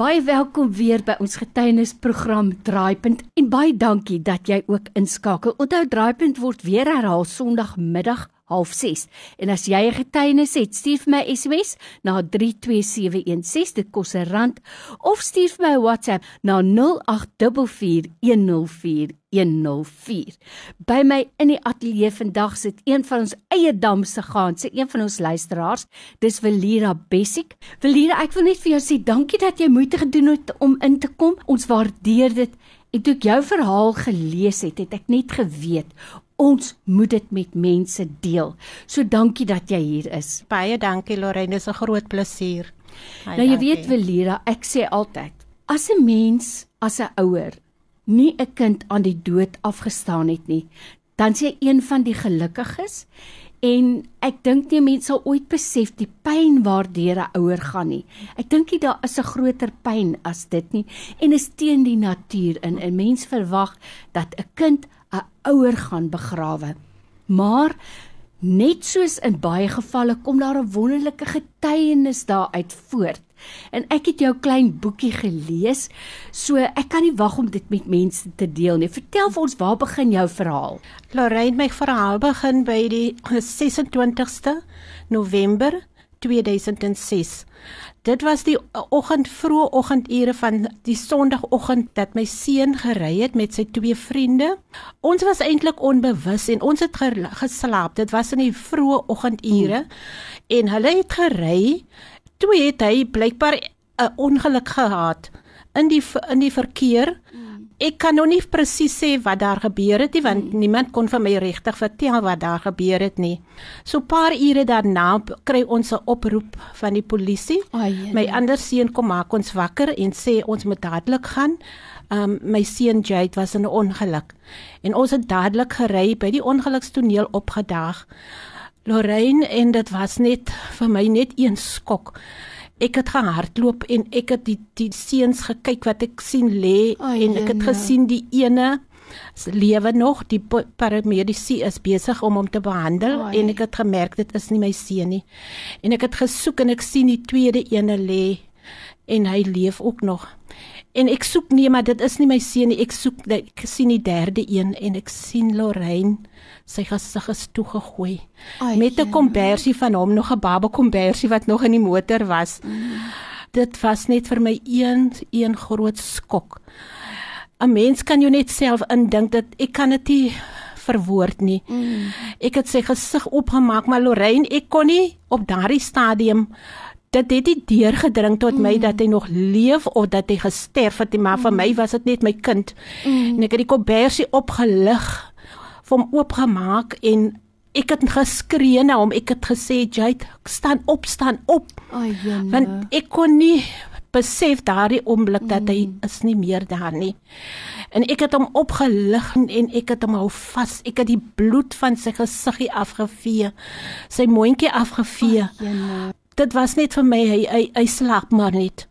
Baie welkom weer by ons getuienisprogram Draaipunt en baie dankie dat jy ook inskakel. Onthou Draaipunt word weer herhaal Sondagmiddag 06:30. En as jy 'n getuienis het, stuur vir my SMS na 32716 dit kos 'n rand of stuur vir my WhatsApp na 0844104104. By my in die ateljee vandag sit een van ons eie damse gaan, sy een van ons luisteraars, dis Velira Bessiek. Velira, ek wil net vir jou sê dankie dat jy moeite gedoen het om in te kom. Ons waardeer dit. En toe ek jou verhaal gelees het, het ek net geweet ons moet dit met mense deel. So dankie dat jy hier is. Baie dankie Lorraine, dis 'n groot plesier. Nou jy weet Velira, ek sê altyd, as 'n mens, as 'n ouer nie 'n kind aan die dood afgestaan het nie, dan sê een van die gelukkiges en ek dink nie mense sal ooit besef die pyn waardeur 'n ouer gaan nie. Ek dink nie daar is 'n groter pyn as dit nie en is teen die natuur in 'n mens verwag dat 'n kind 'n ouer gaan begrawe. Maar net soos in baie gevalle kom daar 'n wonderlike getuienis daaruit voort. En ek het jou klein boekie gelees, so ek kan nie wag om dit met mense te deel nie. Vertel vir ons, waar begin jou verhaal? Lorraine, my verhaal begin by die 26ste November 2006. Dit was die oggend vroeë oggendure van die Sondagoggend dat my seun gery het met sy twee vriende. Ons was eintlik onbewus en ons het geslaap. Dit was in die vroeë oggendure hmm. en hulle het gery. Toe het hy blykbaar 'n ongeluk gehad in die in die verkeer. Hmm ek kan nog nie presies sê wat daar gebeur het nie want hmm. niemand kon vir my regtig vertel wat daar gebeur het nie. So paar ure daarna kry ons 'n oproep van die polisie. Oh, my ander seun kom maak ons wakker en sê ons moet dadelik gaan. Um my seun Jade was in 'n ongeluk en ons het dadelik gery by die ongelukstoneel opgedaag. Lorraine en dit was net vir my net een skok ek het gehardloop en ek het die die seuns gekyk wat ek sien lê en ek het gesien die ene lewe nog die paramedisy is besig om hom te behandel Oei. en ek het gemerk dit is nie my seun nie. En ek het gesoek en ek sien die tweede ene lê en hy leef ook nog En ek soek nee, maar dit is nie my seun nie. Ek soek ek sien die derde een en ek sien Lorraine sy gesig is toegegooi Ai, met 'n kombersie van hom nog 'n baba kombersie wat nog in die motor was. Mm. Dit was net vir my een een groot skok. 'n Mens kan jou net self indink dat ek kan dit nie verwoord nie. Mm. Ek het sy gesig opgemaak, maar Lorraine, ek kon nie op daardie stadium dit het nie deurgedring tot my mm. dat hy nog leef of dat hy gesterf het nie, maar mm. vir my was dit net my kind. Mm. En ek het die kombersie opgelig, hom oopgemaak en ek het geskree na hom. Ek het gesê, "Jade, staan op, staan op." Ai, jene. Want ek kon nie besef daardie oomblik dat hy mm. is nie meer daar nie. En ek het hom opgelig en ek het hom hou vas. Ek het die bloed van sy gesiggie afgevee. Sy mondjie afgevee. Ai, dit was net vir my hy hy, hy slaap maar net.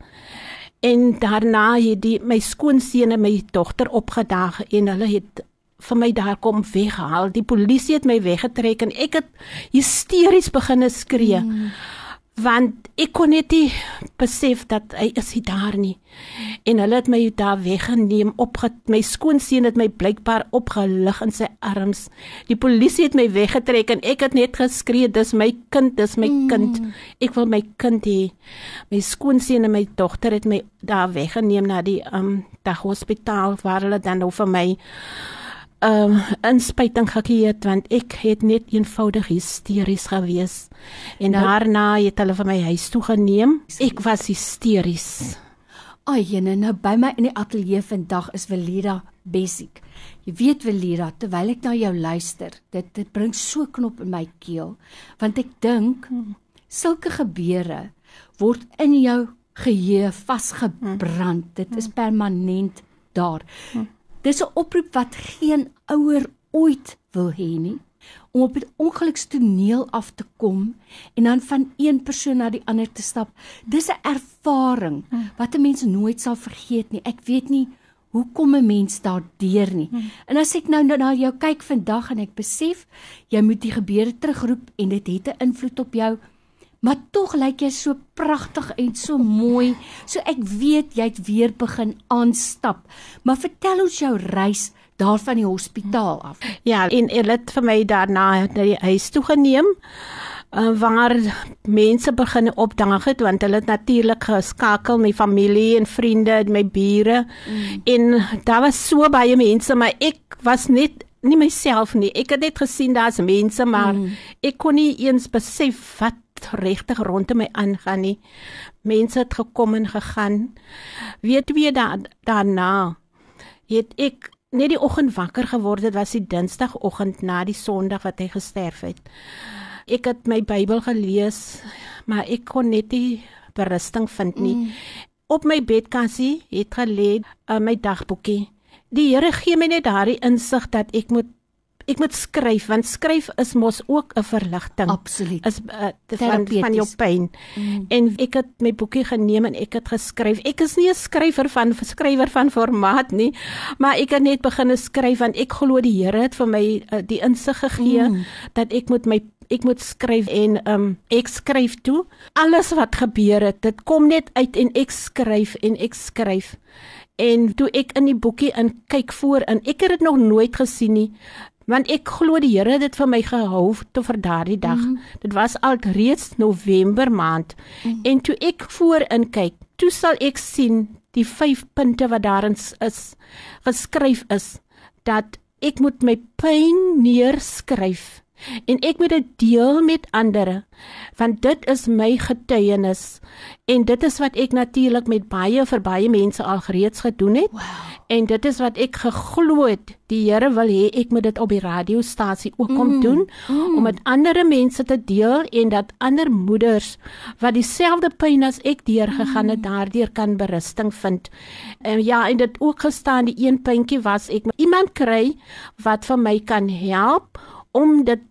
En daarna het die my skoonseun en my dogter opgedaag en hulle het vir my daar kom weghaal. Die polisie het my weggetrek en ek het hysteries begin skree. Mm want ek kon net nie besef dat hy is nie daar nie. En hulle het my daar weggeneem op my skoonseun het my blykbaar opgelig in sy arms. Die polisie het my weggetrek en ek het net geskree dis my kind, dis my mm. kind. Ek wil my kind hê. My skoonseun en my dogter het my daar weggeneem na die um daghospitaal waar hulle dan nou vir my ehm um, inspuiting gekry want ek het net eenvoudig hysteries gewees. En nou, daarna het hulle vir my huis toe geneem. Ek was hysteries. Ai, jene, nou by my in die ateljee vandag is Velira Bessiek. Jy weet Velira, terwyl ek na jou luister, dit dit bring so knop in my keel want ek dink sulke gebeure word in jou geheue vasgebrand. Dit is permanent daar. Dis 'n oproep wat geen ouer ooit wil hê nie om op 'n ongelukstoneel af te kom en dan van een persoon na die ander te stap. Dis 'n ervaring hmm. wat 'n mens nooit sal vergeet nie. Ek weet nie hoe kom 'n mens daardeur nie. Hmm. En as ek nou na jou kyk vandag en ek besef jy moet die gebeure terugroep en dit het 'n invloed op jou Maar tog lyk jy so pragtig en so mooi. So ek weet jy het weer begin aanstap. Maar vertel ons jou reis daar van die hospitaal af. Ja, en hulle het vir my daarna na die huis toe geneem. Uh, waar mense begin opdaag het want hulle het natuurlik geskakel my familie en vriende en my bure mm. en daar was so baie mense maar ek was net nie myself nie ek het net gesien daar's mense maar mm. ek kon nie eens besef wat regtig rondom my aangaan nie mense het gekom en gegaan weet wie da, daarna het ek net die oggend wakker geword het was die dinsdagoggend na die sonderdag wat hy gesterf het ek het my Bybel gelees, maar ek kon net nie berusting vind nie. Mm. Op my bedkassie het gelê uh, my dagboekie. Die Here gee my net daardie insig dat ek moet ek moet skryf want skryf is mos ook 'n verligting. Absoluut. Is uh, van van jou pyn. Mm. En ek het my boekie geneem en ek het geskryf. Ek is nie 'n skrywer van skrywer van formaat nie, maar ek het net begin skryf want ek glo die Here het vir my uh, die insig gegee mm. dat ek moet my ek moet skryf en um ek skryf toe alles wat gebeur het dit kom net uit en ek skryf en ek skryf en toe ek in die boekie in kyk voor in ek het dit nog nooit gesien nie want ek glo die Here het dit vir my gehou tot vir daardie dag mm -hmm. dit was al reeds November maand mm -hmm. en toe ek voor in kyk toe sal ek sien die vyf punte wat daarin is geskryf is dat ek moet my pyn neerskryf en ek moet dit deel met ander want dit is my getuienis en dit is wat ek natuurlik met baie vir baie mense al reeds gedoen het wow. en dit is wat ek geglo het die Here wil hê ek moet dit op die radiostasie ook kom mm. doen mm. om met ander mense te deel en dat ander moeders wat dieselfde pyn as ek deurgegaan het mm. daardeur kan berusting vind en ja en dit ook gestaan die een puntjie was ek iemand kry wat vir my kan help om dit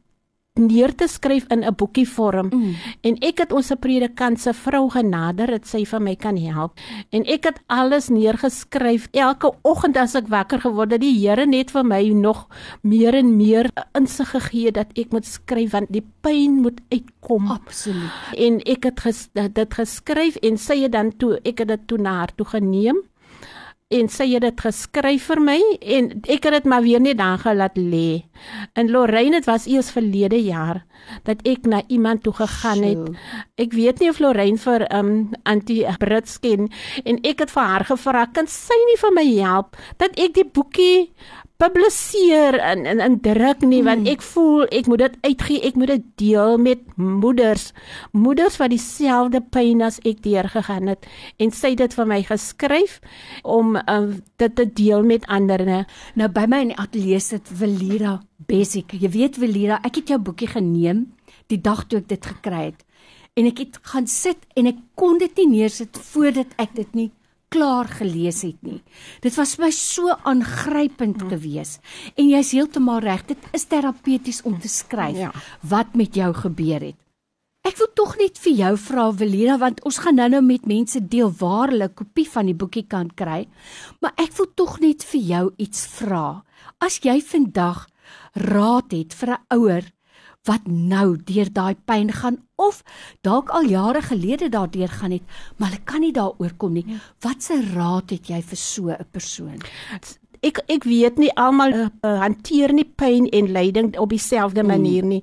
neer te skryf in 'n boekie vorm. Mm. En ek het ons predikant se vrou genader dat sy vir my kan help. En ek het alles neergeskryf elke oggend as ek wakker geword het. Die Here net vir my nog meer en meer insig gegee dat ek moet skryf want die pyn moet uitkom. Absoluut. En ek het ges, dit geskryf en sy het dan toe ek het dit toe na haar toe geneem en sy het dit geskryf vir my en ek het dit maar weer net dan gelaat lê. En Lorraine dit was eers verlede jaar dat ek na iemand toe gegaan het. Ek weet nie of Lorraine vir um anti Brits ken en ek het vir haar gevra kan sy nie vir my help dat ek die boekie publiseer in in in druk nie want hmm. ek voel ek moet dit uitgee ek moet dit deel met moeders. Moeders wat dieselfde pyn as ek deurgegaan het en sy het dit vir my geskryf om um, dit te deel met ander nou by my in die ateljee sit Velira Basic jy weet Velira ek het jou boekie geneem die dag toe ek dit gekry het. En ek het gaan sit en ek kon dit nie neersit voordat ek dit nie klaar gelees het nie. Dit was vir my so aangrypend hmm. geweest en jy's heeltemal reg, dit is terapeuties om te skryf ja. wat met jou gebeur het. Ek wil tog net vir jou vra Velina want ons gaan nou-nou met mense deel waar hulle kopie van die boekie kan kry, maar ek wil tog net vir jou iets vra. As jy vandag raad het vir 'n ouer wat nou deur daai pyn gaan of dalk al jare gelede daardeur gaan het, maar hulle kan nie daaroor kom nie. Ja. Wat se raad het jy vir so 'n persoon? Ek ek weet nie almal uh, uh, hanteer nie pyn en lyding op dieselfde mm. manier nie.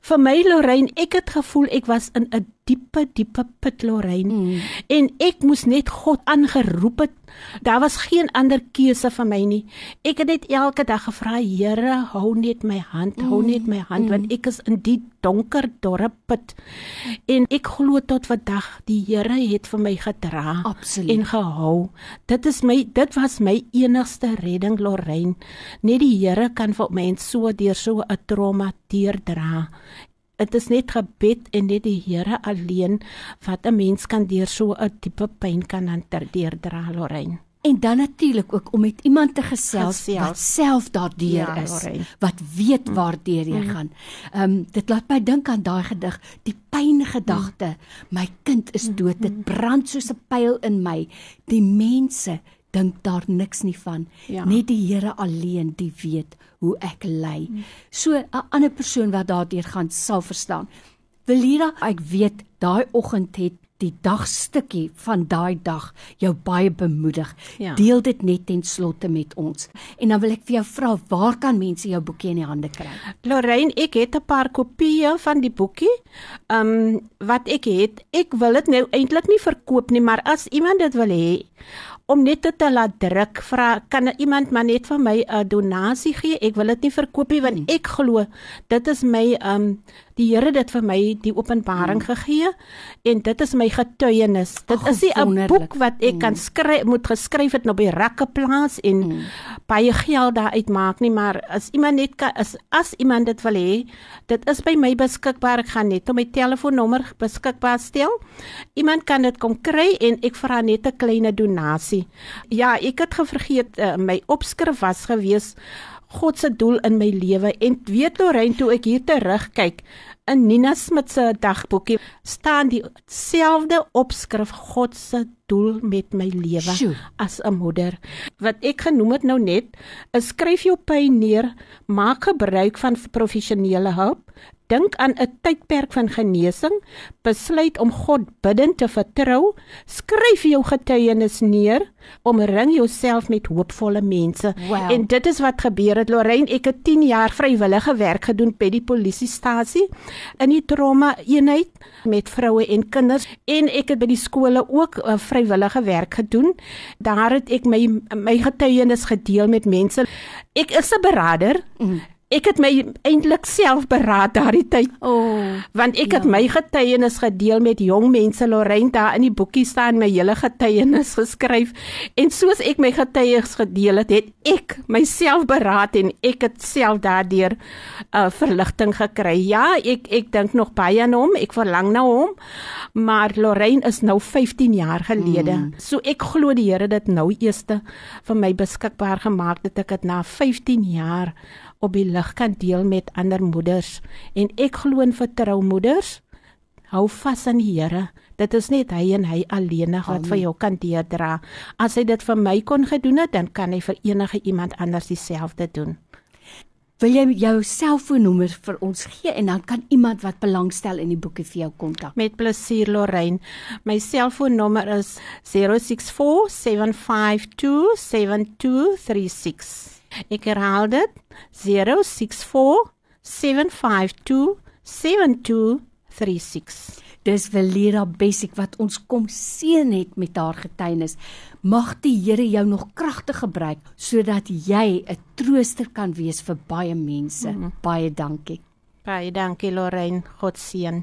Vir my Lorraine, ek het gevoel ek was in 'n diepe diepe put Lorraine mm. en ek moes net God aangeroep het Daar was geen ander keuse vir my nie. Ek het net elke dag gevra, Here, hou net my hand, mm. hou net my hand mm. want ek is in die donker dorp put. En ek glo tot vandag die Here het vir my gedra Absoluut. en gehou. Dit is my dit was my enigste redding Lorraine. Net die Here kan vir my so deur so 'n trauma deurdra. Dit is net gebed en net die Here alleen wat 'n mens kan deur so 'n tipe pyn kan hanteer dra Lorraine. En dan natuurlik ook om met iemand te gesels, gesels. wat self daardeur ja, is, Lorraine. wat weet mm. waartoe jy mm. gaan. Ehm um, dit laat my dink aan daai gedig, die pyngedagte. Mm. My kind is dood, dit mm. brand soos 'n pyl in my. Die mense dink daar niks nie van. Ja. Net die Here alleen die weet hoe ek ly. Hmm. So 'n ander persoon wat daardeur gaan sal verstaan. Belira, ek weet daai oggend het die dagstukkie van daai dag jou baie bemoedig. Ja. Deel dit net ten slotte met ons. En dan wil ek vir jou vra, waar kan mense jou boekie in die hande kry? Lorraine, ek het 'n paar kopieë van die boekie. Ehm um, wat ek het, ek wil dit nou eintlik nie verkoop nie, maar as iemand dit wil hê, om net te laat druk vra kan iemand maar net vir my 'n donasie gee ek wil dit nie verkoop nie want hmm. ek glo dit is my um die Here dit vir my die openbaring mm. gegee en dit is my getuienis. Dit Ach, is 'n boek wat ek mm. kan skryf moet geskryf het op die rakke plaas en mm. baie geld daar uitmaak nie, maar as iemand net kan as as iemand dit wil hê, dit is by my beskikbaar. Ek gaan net op my telefoonnommer beskikbaar stel. Iemand kan dit kom kry en ek vra net 'n klein donasie. Ja, ek het gevergeet uh, my opskrif was gewees God se doel in my lewe en weet Lorraine toe ek hier terugkyk in Nina Smit se dagboekie staan dieselfde opskrif God se doel met my lewe as 'n moeder wat ek genoem het nou net skryf jou pyn neer maak gebruik van professionele hulp dink aan 'n tydperk van genesing, besluit om God bidend te vertrou, skryf jou getuienis neer, omring jouself met hoopvolle mense. Wow. En dit is wat gebeur het Lorraine, ek het 10 jaar vrywillige werk gedoen by die polisiestasie in die trauma eenheid met vroue en kinders en ek het by die skole ook uh, vrywillige werk gedoen. Daar het ek my my getuienis gedeel met mense. Ek is 'n beraader. Mm ek het my eintlik self beraad daardie tyd. O, oh, want ek ja. het my getuienis gedeel met jong mense Lorraine daar in die boekie staan my hele getuienis geskryf en soos ek my getuienis gedeel het, het ek myself beraad en ek het self daardeur 'n uh, verligting gekry. Ja, ek ek dink nog baie aan hom, ek verlang na hom. Maar Lorraine is nou 15 jaar gelede. Mm. So ek glo die Here dit nou eerste vir my beskikbaar gemaak dat ek dit na 15 jaar op die lig kan deel met ander moeders en ek glo in vertrou moeders hou vas aan die Here dit is net hy en hy alleen wat vir jou kan deurdra as hy dit vir my kon gedoen het dan kan hy vir enige iemand anders dieselfde doen Wil jy jou selfoonnommer vir ons gee en dan kan iemand wat belangstel in die boeke vir jou kontak. Met plesier Lorraine. My selfoonnommer is 064 752 7236. Ek herhaal dit 064 752 7236. Dis Velira Bessiek wat ons kom seën het met haar getuienis. Mag die Here jou nog kragtig gebruik sodat jy 'n trooster kan wees vir baie mense. Mm -hmm. Baie dankie. Baie dankie Lorraine. God seën.